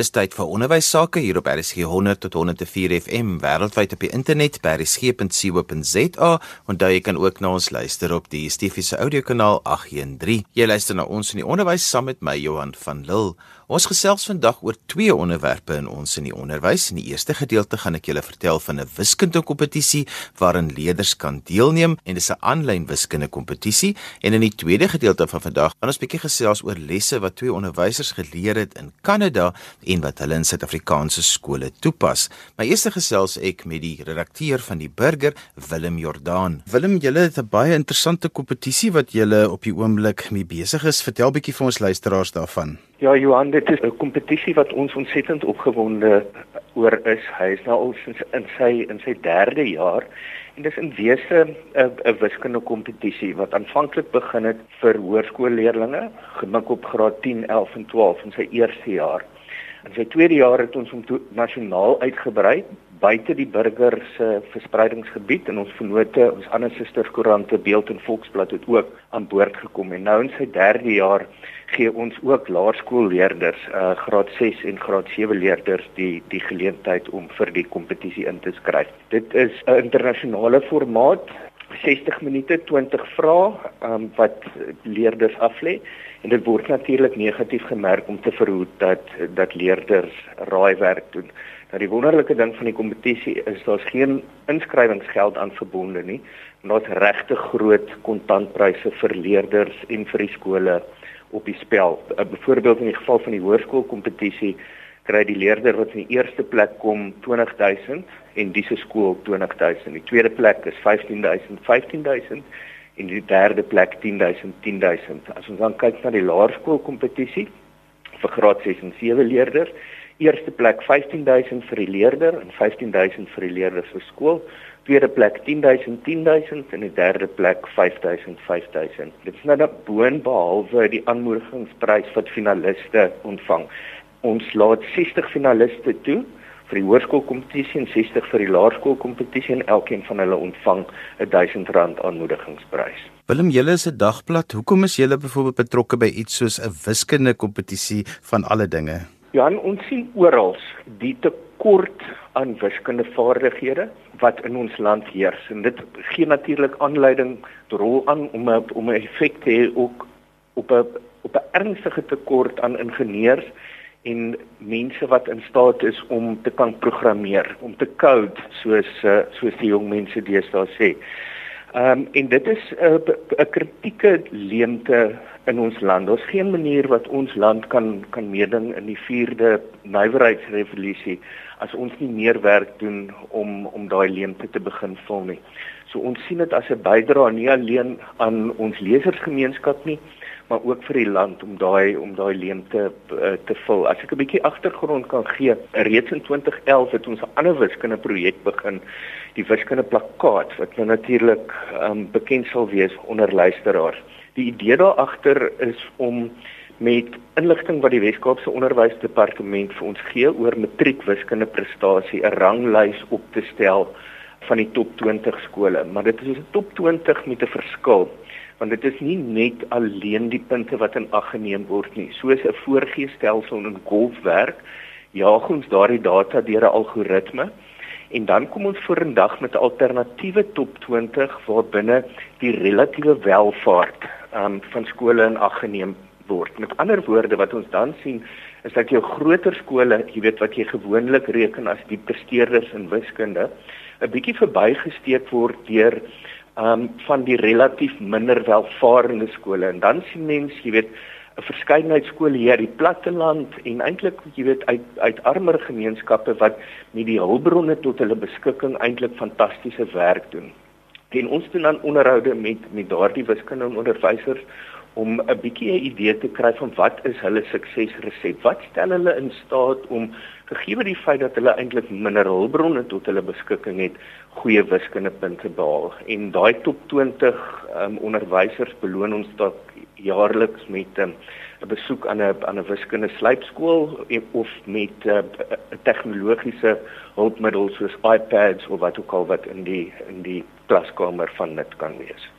Dis tyd vir onderwys sake hier op RSG 100 tot 104 FM wêreldwyd op die internet by rsg.co.za daar jy kan ook na ons luister op die Stefiese audiokanaal 813. Jy luister na ons in die onderwys saam met my Johan van Lille. Ons gesels vandag oor twee onderwerpe in ons in die onderwys. In die eerste gedeelte gaan ek julle vertel van 'n wiskundige kompetisie waarin leerders kan deelneem en dis 'n aanlyn wiskundige kompetisie. En in die tweede gedeelte van vandag gaan ons bietjie gesels oor lesse wat twee onderwysers geleer het in Kanada en wat hulle in Suid-Afrikaanse skole toepas. My eerste gesels ek met die redakteur van die Burger, Willem Jordaan. Willem, julle het 'n baie interessante kompetisie wat julle op die oomblik mee besig is. Vertel bietjie vir ons luisteraars daarvan. Ja, Johan, dit is 'n kompetisie wat ons ontsettend opgewonde oor is. Hy is nou al sinds in sy in sy 3de jaar en dis in wese 'n 'n wiskundige kompetisie wat aanvanklik begin het vir hoërskoolleerdlinge, gemik op graad 10, 11 en 12 in sy eerste jaar. In sy tweede jaar het ons hom nasionaal uitgebrei buite die burger se verspreidingsgebied en ons vennote, ons ander susterskoerante Beeld en Volksblad het ook aan boord gekom en nou in sy derde jaar gee ons ook laerskoolleerders, uh graad 6 en graad 7 leerders die die geleentheid om vir die kompetisie in te skryf. Dit is 'n internasionale formaat, 60 minute, 20 vrae, um wat leerders aflê en dit word natuurlik negatief gemerk om te verhoed dat dat leerders raaiwerk doen. Nou die wonderlike ding van die kompetisie is daar's geen inskrywingsgeld aan verbonde nie. Daar's regte groot kontantpryse vir leerders en vir die skole op die spel. Uh, Byvoorbeeld in die geval van die hoërskoolkompetisie kry die leerder wat in die eerste plek kom 20000 en dis 'n skool 20000. Die tweede plek is 15000, 15000 en die derde plek 10000, 10000. As ons dan kyk na die laerskoolkompetisie vir graad 6 en 7 leerders, eerste plek 15000 vir die leerder en 15000 vir die leerder vir skool tweede plek 10000 10000 en die derde plek 5000 5000. Dit is nou net boonbehalwe die aanmoedigingsprys wat finaliste ontvang. Ons laat 60 finaliste toe vir die hoërskoolkompetisie en 60 vir die laerskoolkompetisie en elkeen van hulle ontvang 'n R1000 aanmoedigingsprys. Willem, julle is 'n dagblad. Hoekom is julle byvoorbeeld betrokke by iets soos 'n wiskundige kompetisie van alle dinge? Ja, ons sien oral die tekort aan wiskundige vaardighede wat in ons land heers en dit gee natuurlik aanleiding rol aan om 'n om 'n effek te hê ook op 'n op 'n ernstige tekort aan ingenieurs en mense wat in staat is om te kan programmeer, om te code soos eh, soos die jong mense deesdae sê. Ehm um, en dit is 'n 'n kritieke leemte in ons land. Daar's geen manier wat ons land kan kan meeding in die 4de nywerheidsrevolusie as ons nie meer werk doen om om daai leemte te begin vul nie. So ons sien dit as 'n bydrae nie alleen aan ons lesersgemeenskap nie, maar ook vir die land om daai om daai leemte uh, te vul. As ek 'n bietjie agtergrond kan gee, reeds in 2011 het ons 'n ander wiskundige projek begin, die wiskundige plakkaat wat nou natuurlik um, bekend sal wees onder luisteraars. Die idee daar agter is om met inligting wat die Weskaapse Onderwysdepartement vir ons gee oor matriekwiskundige prestasie 'n ranglys op te stel van die top 20 skole, maar dit is 'n top 20 met 'n verskil want dit is nie net alleen die punte wat in ag geneem word nie. Soos 'n voorgeestelsel in golf werk, jaag ons daardie data deur 'n algoritme en dan kom ons vorendag met 'n alternatiewe top 20 waarbinne die relatiewe welvaart um, van skole in ag geneem word. Met ander woorde wat ons dan sien is dat jou groter skole, jy weet wat jy gewoonlik reken as die presteerders in wiskunde, 'n bietjie verbygesteek word deur um van die relatief minder welvarende skole. En dan sien mens, jy weet, 'n verskeidenheid skole hier in die platteland en eintlik jy weet uit uit armer gemeenskappe wat met die hulpbronne tot hulle beskikking eintlik fantastiese werk doen. En ons doen dan onderhoude met met daardie wiskundige onderwysers om 'n bietjie 'n idee te kry van wat is hulle suksesresep? Wat stel hulle in staat om gegee die feit dat hulle eintlik minder hulpbronne tot hulle beskikking het, goeie wiskundepunte behaal? En daai top 20 um, onderwysers beloon ons dalk jaarliks met 'n um, besoek aan 'n aan 'n wiskunde slypskool of met 'n uh, tegnologiese hulpmiddels soos iPads of wat ook al wat in die in die klaskamer van dit kan wees.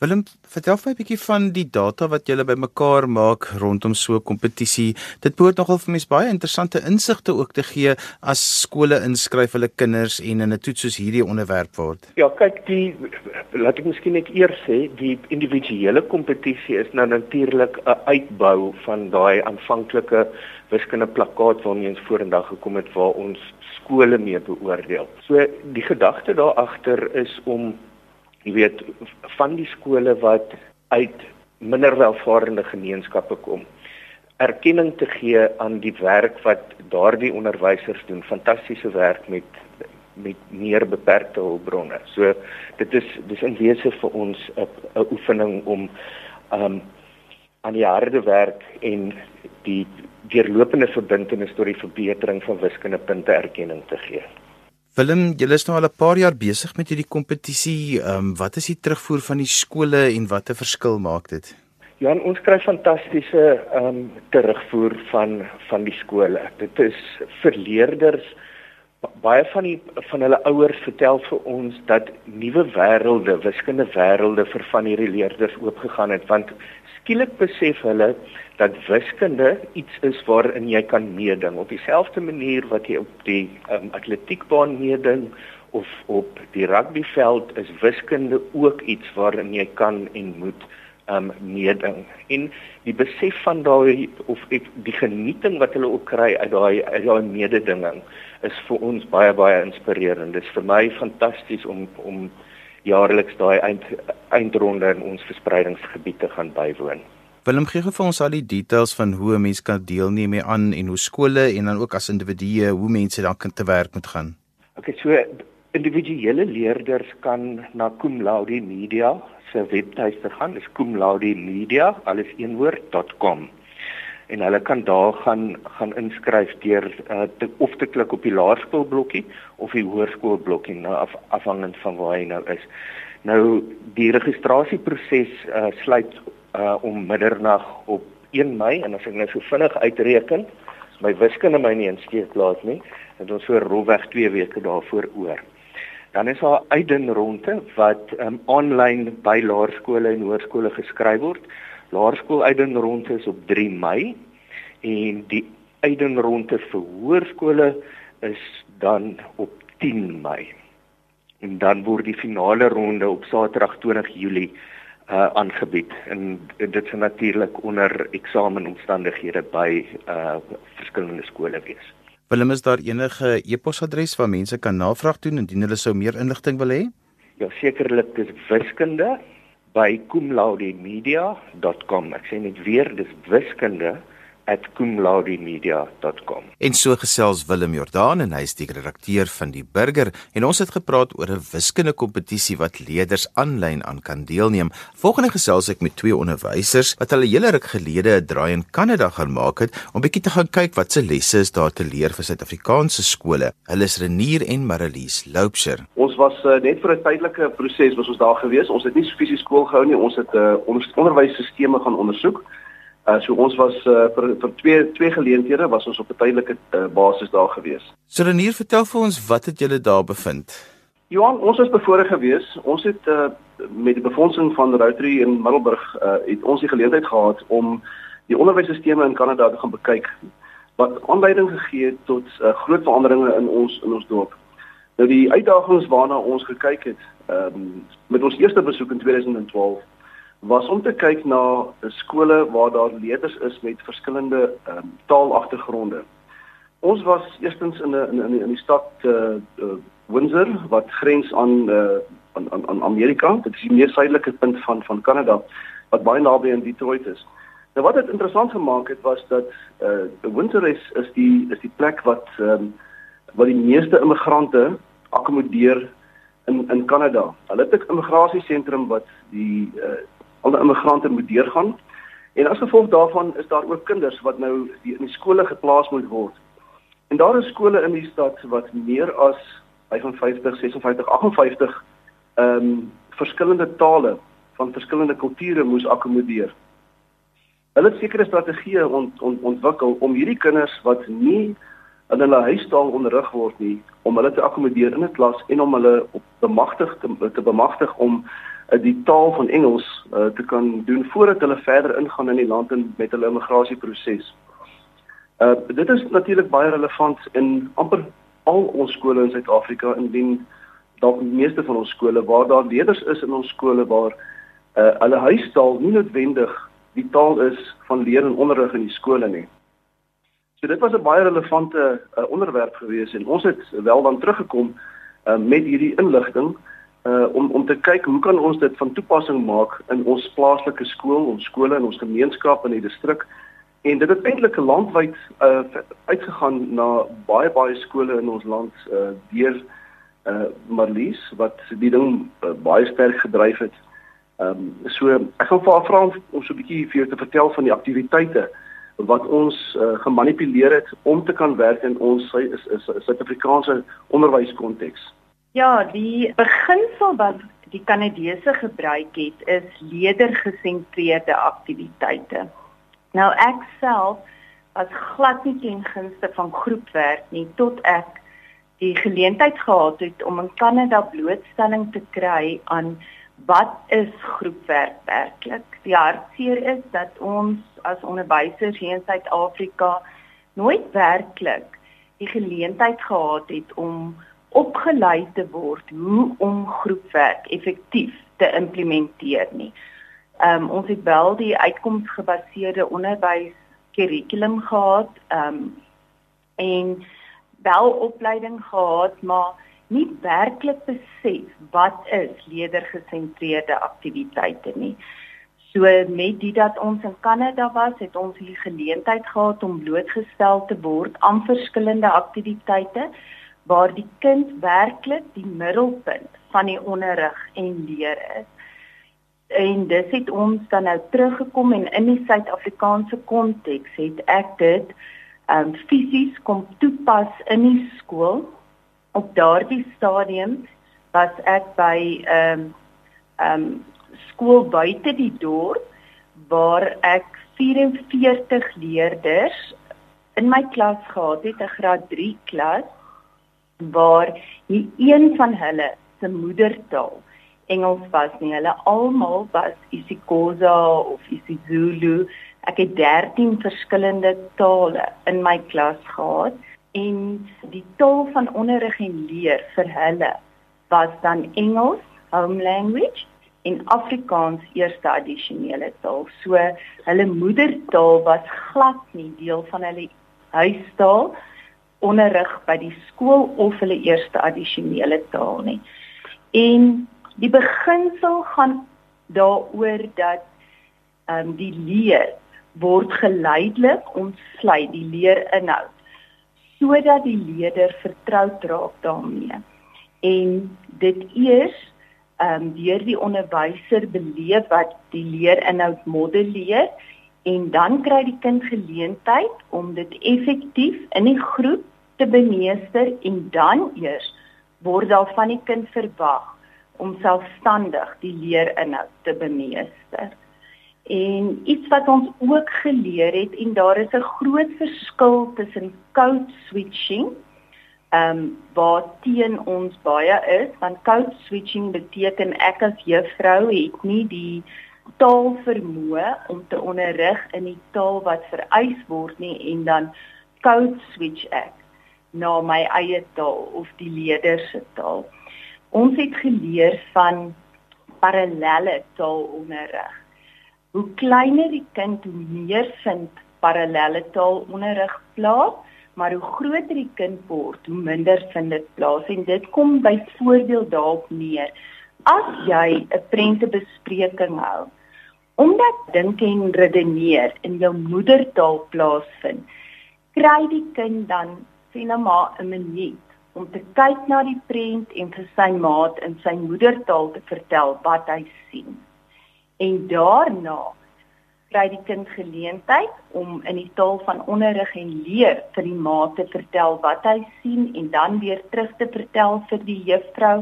Willem, vertel vir my 'n bietjie van die data wat julle bymekaar maak rondom so 'n kompetisie. Dit behoort nogal vir mense baie interessante insigte ook te gee as skole inskryf hulle kinders en in 'n toets soos hierdie onderwerp word. Ja, kyk, die laat ek miskien net eers sê, die individuele kompetisie is nou natuurlik 'n uitbou van daai aanvanklike wiskunde plakkaat waarmee ons vorendag gekom het waar ons skole mee beoordeel. So die gedagte daar agter is om jy weet van die skole wat uit minder welvarende gemeenskappe kom erkenning te gee aan die werk wat daardie onderwysers doen fantastiese werk met met meer beperkte hulpbronne. So dit is dis in wese vir ons 'n oefening om um aan die harde werk en die deurlopende verbintenis tot die verbetering van wiskundepunte erkenning te gee. Willem, julle is nou al 'n paar jaar besig met hierdie kompetisie. Ehm um, wat is die terugvoer van die skole en watter verskil maak dit? Ja, ons kry fantastiese ehm um, terugvoer van van die skole. Dit is verleerders baie van die van hulle ouers vertel vir ons dat nuwe wêrelde, wiskunde wêrelde vir van hierdie leerders oopgegaan het want skielik besef hulle dat wiskunde iets is waarin jy kan meeding op dieselfde manier wat jy op die um, atletiekbaan meeding of op die rugbyveld is wiskunde ook iets waarin jy kan en moet um meeding. En die besef van daai of die genieting wat hulle ook kry uit daai uit daai mededinging is vir ons baie baie inspirerend. Dit is vir my fantasties om om jaarliks daai eind eindronde in ons verspreidingsgebiede gaan bywoon. Willem gee vir ons al die details van hoe 'n mens kan deelneem aan en hoe skole en dan ook as individue hoe mense dan kan te werk moet gaan. Okay, so individuele leerders kan na Cum Laude Media se webtuiste gaan. Dis Cum Laude Media alles een woord.com en hulle kan daar gaan gaan inskryf deur uh, te, of te klik op die laerskoolblokkie of die hoërskoolblokkie nou af, afhangend van waar hy nou is. Nou die registrasieproses uh, sluit uh, om middernag op 1 Mei en as ek nou so vinnig uitreken, my wiskunde my nie in steek laat nie, het ons so rolweg 2 weke daarvoor oor. Dan is daar uitdenronde wat um, aanlyn by laerskole en hoërskole geskryf word. Laerskool uitdenronde is op 3 Mei en die uitdenronde vir hoërskole is dan op 10 Mei. En dan word die finale ronde op Saterdag 20 Julie uh aangebied en dit is natuurlik onder eksamenomstandighede by uh verskillende skole wees. Willem is daar enige e-posadres waar mense kan navraag doen indien hulle sou meer inligting wil hê? Ja, sekerlik dis wiskunde by kumlaudemedia.com. Ek sê net weer, dis wiskunde @kumlaudemedia.com. En so gesels Willem Jordaan en hy is die redakteur van die Burger en ons het gepraat oor 'n wiskunde kompetisie wat leerders aanlyn aan kan deelneem. Volgende gesels ek met twee onderwysers wat hulle hele ruk gelede 'n draai in Kanada gaan maak het om bietjie te gaan kyk wat se lesse is daar te leer vir Suid-Afrikaanse skole. Hulle is Renier en Marlies Loupsher. Ons was uh, net vir 'n tydelike proses was ons daar gewees. Ons het nie fisies skool gehou nie. Ons het 'n uh, onder onderwysstelsels gaan ondersoek. Uh, so ons was uh, vir vir twee twee geleenthede was ons op 'n tydelike uh, basis daar gewees. So Renier, vertel vir ons wat het julle daar bevind? Johan, ons was bevoorreg gewees. Ons het uh, met die befondsing van Rotary in Middelburg uh, het ons die geleentheid gehad om die onderwysstelsels in Kanada te gaan bekyk wat aanleiding gegee het tot uh, groot veranderinge in ons in ons dorp. Nou die uitdagings waarna ons gekyk het, ehm um, met ons eerste besoek in 2012 was om te kyk na skole waar daar leerders is met verskillende um, taalagtergronde. Ons was eerstens in 'n in, in, in die stad uh, uh, Windsor wat grens aan uh, aan aan Amerika. Dit is die meer suidelike punt van van Kanada wat baie naby aan Detroit is. Nou wat dit interessant gemaak het was dat uh Windsor is is die is die plek wat um, wat die meeste immigrante akkommodeer in in Kanada. Hulle het 'n immigrasiesentrum wat die uh al die immigrante moet deurgaan. En as gevolg daarvan is daar ook kinders wat nou die, in die skole geplaas moet word. En daar is skole in die stad wat meer as 55, 56, 58 ehm um, verskillende tale van verskillende kulture moes akkommodeer. Hulle het sekere strategieë ont, ont, ontwikkel om hierdie kinders wat nie in hulle huistaal onderrig word nie, om hulle te akkommodeer in 'n klas en om hulle op bemagtig te, te bemagtig om die taal van Engels uh, te kan doen voordat hulle verder ingaan in die land en met hulle immigrasieproses. Uh dit is natuurlik baie relevant in amper al ons skole in Suid-Afrika indien dalk die meeste van ons skole waar daar leerders is in ons skole waar uh hulle huistaal nie noodwendig die taal is van leer en onderrig in die skole nie. So dit was 'n baie relevante uh, onderwerp gewees en ons het wel dan teruggekom uh, met hierdie inligting uh om om te kyk hoe kan ons dit van toepassing maak in ons plaaslike skool, ons skole en ons gemeenskap in die distrik En dit het eintlik landwyd uh, uitgegaan na baie baie skole in ons land uh, deur uh, Marlies wat die ding uh, baie sterk gedryf het. Ehm um, so ek gaan vir haar vra om, om so 'n bietjie vir jou te vertel van die aktiwiteite wat ons uh, gemanipuleer het om te kan werk in ons Suid-Afrikaanse onderwyskonteks. Ja, die beginsel wat die Kanadese gebruik het is leerder-gesentreerde aktiwiteite. Nou ek self was glad nie teen gunste van groepwerk nie tot ek die geleentheid gehad het om in Kanada blootstelling te kry aan wat is groepwerk werklik. Die hartseer is dat ons as onderwysers hier in Suid-Afrika nooit werklik die geleentheid gehad het om opgelei te word hoe om groepwerk effektief te implementeer nie. Ehm um, ons het wel die uitkomsgebaseerde onderwys kurrikulum gehad, ehm um, en wel opleiding gehad, maar nie werklik besef wat is leerdergesentreerde aktiwiteite nie. So met dit dat ons in Kanada was, het ons hier geleentheid gehad om blootgestel te word aan verskillende aktiwiteite waar die kind werklik die middelpunt van die onderrig en leer is. En dis het ons dan nou teruggekom en in die Suid-Afrikaanse konteks het ek dit um fisies kom toepas in die skool. Op daardie stadium was ek by um um skool buite die dorp waar ek 44 leerders in my klas gehad het 'n graad 3 klas waar nie een van hulle se moedertaal Engels was nie. Hulle almal was isiXhosa of isiZulu. Ek het 13 verskillende tale in my klas gehad en die taal van onderrig en leer vir hulle was dan Engels, home language en Afrikaans eerste addisionele taal. So hulle moedertaal was glad nie deel van hulle huistaal onderrig by die skool of hulle eerste addisionele taal nie. En Die beginsel gaan daaroor dat ehm um, die leer word geleidelik ontsluit die leerinhoud sodat die leerder vertroud raak daarmee. En dit eers ehm um, deur die onderwyser beleef wat die leerinhoud modelleer en dan kry die kind geleentheid om dit effektief in die groep te bemeester en dan eers word daar van die kind verwag om selfstandig die leerinhoud te bemeester. En iets wat ons ook geleer het en daar is 'n groot verskil tussen code switching ehm um, wat teen ons baie is want code switching beteken ek as juffrou het nie die taal vermoë om te onderrig in die taal wat vereis word nie en dan code switch ek na my eie taal of die leerders se taal. Ons het geleer van parallelle taalonderrig. Hoe kleiner die kind, hoe meer vind parallelle taalonderrig plaas, maar hoe groter die kind word, hoe minder vind dit plaas. En dit kom byvoorbeeld daarop neer as jy 'n prentebespreking hou, omdat dink en redeneer in jou moedertaal plaasvind, kry die kind dan sien maar 'n minuut om te kyk na die prent en vir sy maat in sy moedertaal te vertel wat hy sien. En daarna kry die kind geleentheid om in die taal van onderrig en leer vir die maat te vertel wat hy sien en dan weer terug te vertel vir die juffrou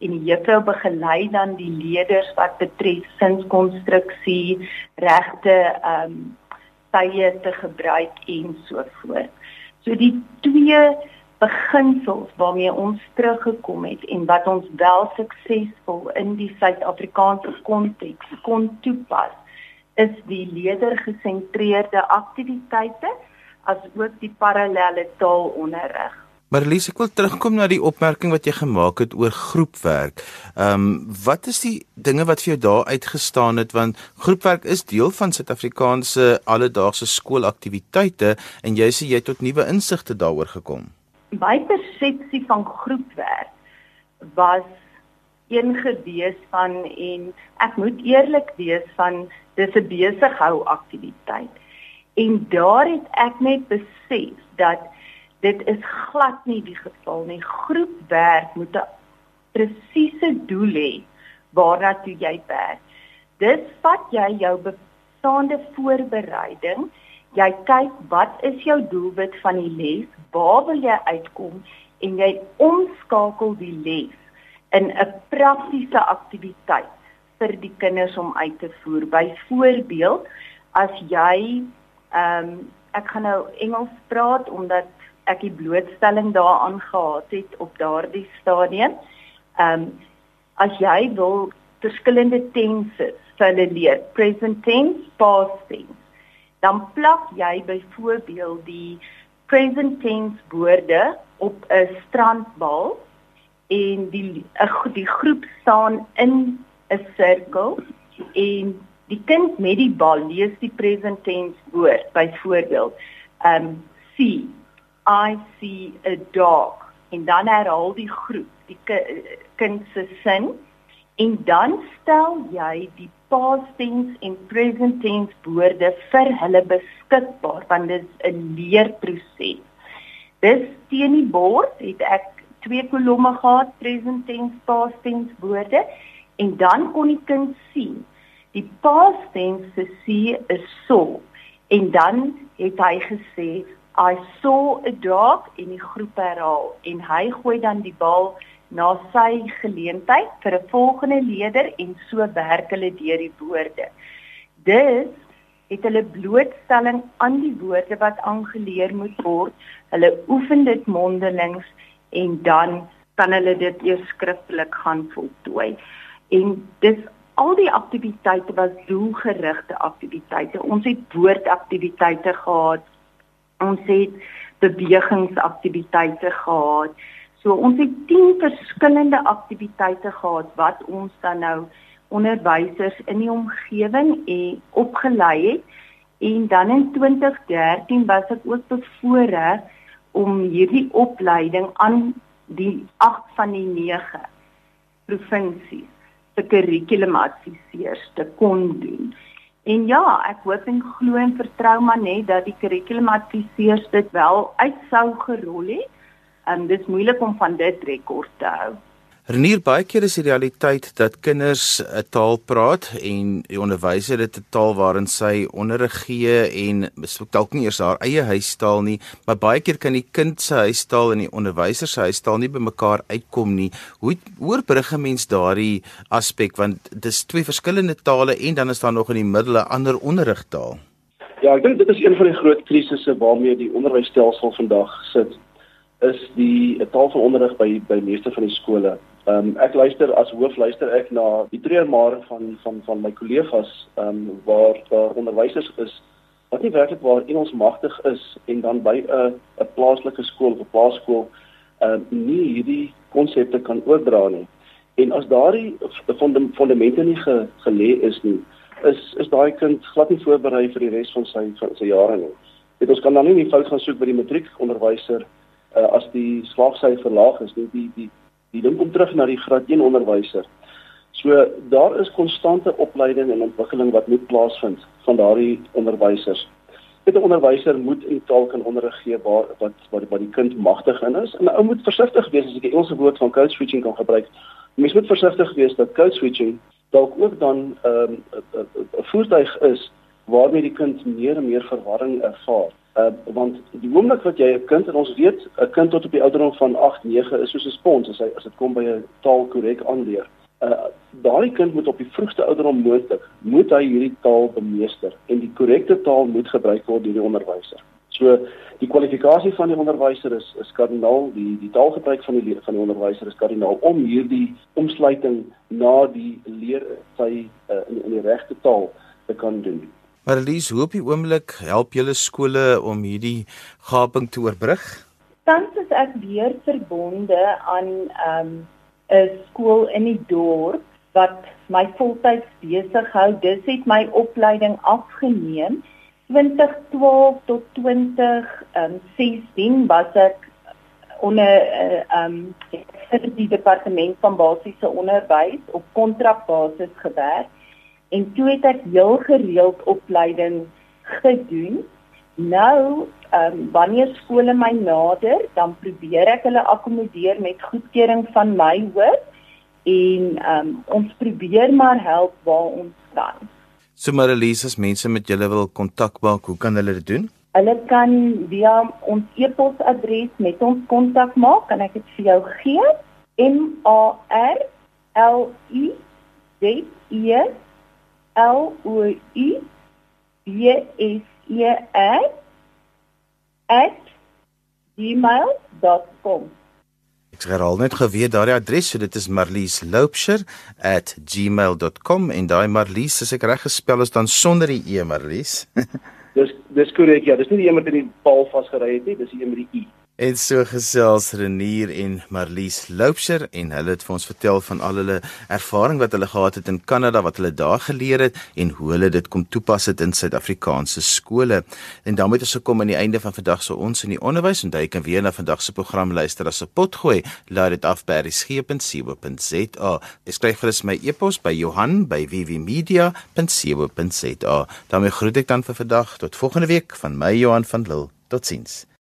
en die juffrou begelei dan die leerders wat betref sinskonstruksie, regte ehm um, tye te gebruik en so voort. So die twee beginsels waarmee ons teruggekom het en wat ons wel suksesvol in die Suid-Afrikaanse konteks kon toepas is die leerder-gesentreerde aktiwiteite as ook die parallelle taalonderrig. Maar Elise, ek wil terugkom na die opmerking wat jy gemaak het oor groepwerk. Ehm um, wat is die dinge wat vir jou daar uitgestaan het want groepwerk is deel van Suid-Afrikaanse alledaagse skoolaktiwiteite en jy sê jy het tot nuwe insigte daaroor gekom. My persepsie van groepwerk was een gewees van en ek moet eerlik wees van dis 'n besighou aktiwiteit. En daar het ek net besef dat dit is glad nie die geval nie. Groepwerk moet 'n presiese doel hê waarna toe jy werk. Dis wat jy jou bestaande voorbereiding, jy kyk wat is jou doelwit van die les, waar wil jy uitkom en jy omskakel die les in 'n praktiese aktiwiteit vir die kinders om uit te voer. Byvoorbeeld, as jy ehm um, ek gaan nou Engels praat omdat ek die blootstelling daaraan gehad het op daardie stadium. Ehm um, as jy wil verskillende tenses vir hulle leer, present tense, past tense, dan plak jy byvoorbeeld die present tense woorde op 'n strandbal en die die groep staan in 'n sirkel en die kind met die bal lees die present tense woord byvoorbeeld ehm um, see I see a dog. En dan herhaal die groep die kind se sin. En dan stel jy die past tense en present tense woorde vir hulle beskikbaar want dit is 'n leerproses. Dis teen die bord het ek twee kolomme gehad present tense past tense woorde. En dan kon die kind sien die past tense se see is so en dan het hy gesê I saw a dog in die groep herhaal en hy gooi dan die bal na sy geleentheid vir 'n volgende leerder en so werk hulle deur die woorde. Dus het hulle blootstelling aan die woorde wat aangeleer moet word. Hulle oefen dit mondelings en dan kan hulle dit eers skriftelik gaan voltooi. En dis al die aktiwiteite was doelgerigte aktiwiteite. Ons het woordaktiwiteite gehad, ons het bewegingsaktiwiteite gehad. So ons het 10 verskillende aktiwiteite gehad wat ons dan nou onderwysers in die omgewing en opgelei het. En dan in 2013 was ek ook bevoorreg om hierdie opleiding aan die 8 van die 9 provinsies se kurrikulumadviseurs te kon doen. En ja, ek hoop en glo en vertrou maar net dat die kurrikulumadviseurs dit wel uit sou gerol het. En dit is moeilik om van dit rekord te hou. Renier baie keer is die realiteit dat kinders 'n taal praat en die onderwyser dit 'n taal waarin sy onderrig gee en dalk nie eers haar eie huistaal nie, maar baie keer kan die kind se huistaal en die onderwyser se huistaal nie by mekaar uitkom nie. Hoe hoor brugge mens daardie aspek want dis twee verskillende tale en dan is daar nog in die middel 'n ander onderrigtaal. Ja, ek dink dit is een van die groot krisisse waarmee die onderwysstelsel vandag sit is die taalveronderrig by by meeste van die skole. Ehm um, ek luister as hoof luister ek na die treurmare van van van my kollegas ehm um, waar daar onderwysers is wat nie werklik waar Engels magtig is en dan by 'n 'n plaaslike skool of 'n plaaskool ehm um, nie hierdie konsepte kan oordra nie. En as daardie fondamente nie ge, gelê is nie, is is daai kind glad nie voorberei vir die res van sy van sy jare nie. Dit ons kan dan nie die fout gaan soek by die matriekonderwyser uh, as die slaagsyfer laag is nie. Die die die ding kom terug na die graad 1 onderwyser. So daar is konstante opleiding en ontwikkeling wat moet plaasvind van daardie onderwysers. Dit 'n onderwyser moet in taal kan onderrig gee waar wat wat wat die kind magtig in is. En 'n ou moet versigtig wees as ek die Engelse woord van code switching kan gebruik. Mens moet versigtig wees dat code switching dalk ook dan ehm, 'n um, 'n voertuig is waarmee die kind meer en meer verwarring ervaar. Uh want die oomblik wat jy 'n kind en ons weet 'n kind tot op die ouderdom van 8, 9 is soos 'n spons as hy as dit kom by 'n taal korrek aanleer. Uh daai kind moet op die vroegste ouderdom moontlik moet hy hierdie taal bemeester en die korrekte taal moet gebruik word deur die onderwyser. So die kwalifikasie van die onderwyser is is kardinaal, die die taalgebruik van die van die onderwyser is kardinaal om hierdie omsluiting na die leer sy uh, in, in die regte taal te kan doen. Maar Elise, hoop die oomblik help julle skole om hierdie gaping te oorbrug? Tans is ek weer verbonde aan 'n um, skool in die dorp wat my voltyds besig hou. Dis het my opleiding afgeneem 2012 tot 2016 um, was ek onder uh, um vir die departement van basiese onderwys op kontrakbasis gewerk en toe het ek heel gereeld opleiding gedoen. Nou, ehm um, wanneer skole my nader, dan probeer ek hulle akkommodeer met goedkeuring van my hoof en ehm um, ons probeer maar help waar ons kan. So Marilise, as mense met julle wil kontak maak, hoe kan hulle dit doen? Hulle kan via ons e-posadres met ons kontak maak. Kan ek dit vir jou gee? M A R L I Z E L O U B S E R @gmail.com. Ek herhaal net geweet daardie adres, so dit is marliesloupsher@gmail.com en daai Marlies, as ek reg gespel is dan sonder die e Marlies. dis dis korrek ja, dis nie die een met in die paal vasgery het nie, dis die een met die i. En so gesels Renier en Marlies Loupsher en hulle het vir ons vertel van al hulle ervaring wat hulle gehad het in Kanada wat hulle daar geleer het en hoe hulle dit kom toepas het in Suid-Afrikaanse skole. En daarmee het ons gekom aan die einde van vandag se ons in die onderwys en jy kan weer na vandag se program luister as 'n potgooi. Laat dit af by resgep.co.za. Ek skryf gerus my e-pos by Johan by vvmedia.co.za. daarmee groet ek dan vir vandag tot volgende week van my Johan van Lille. Totsiens.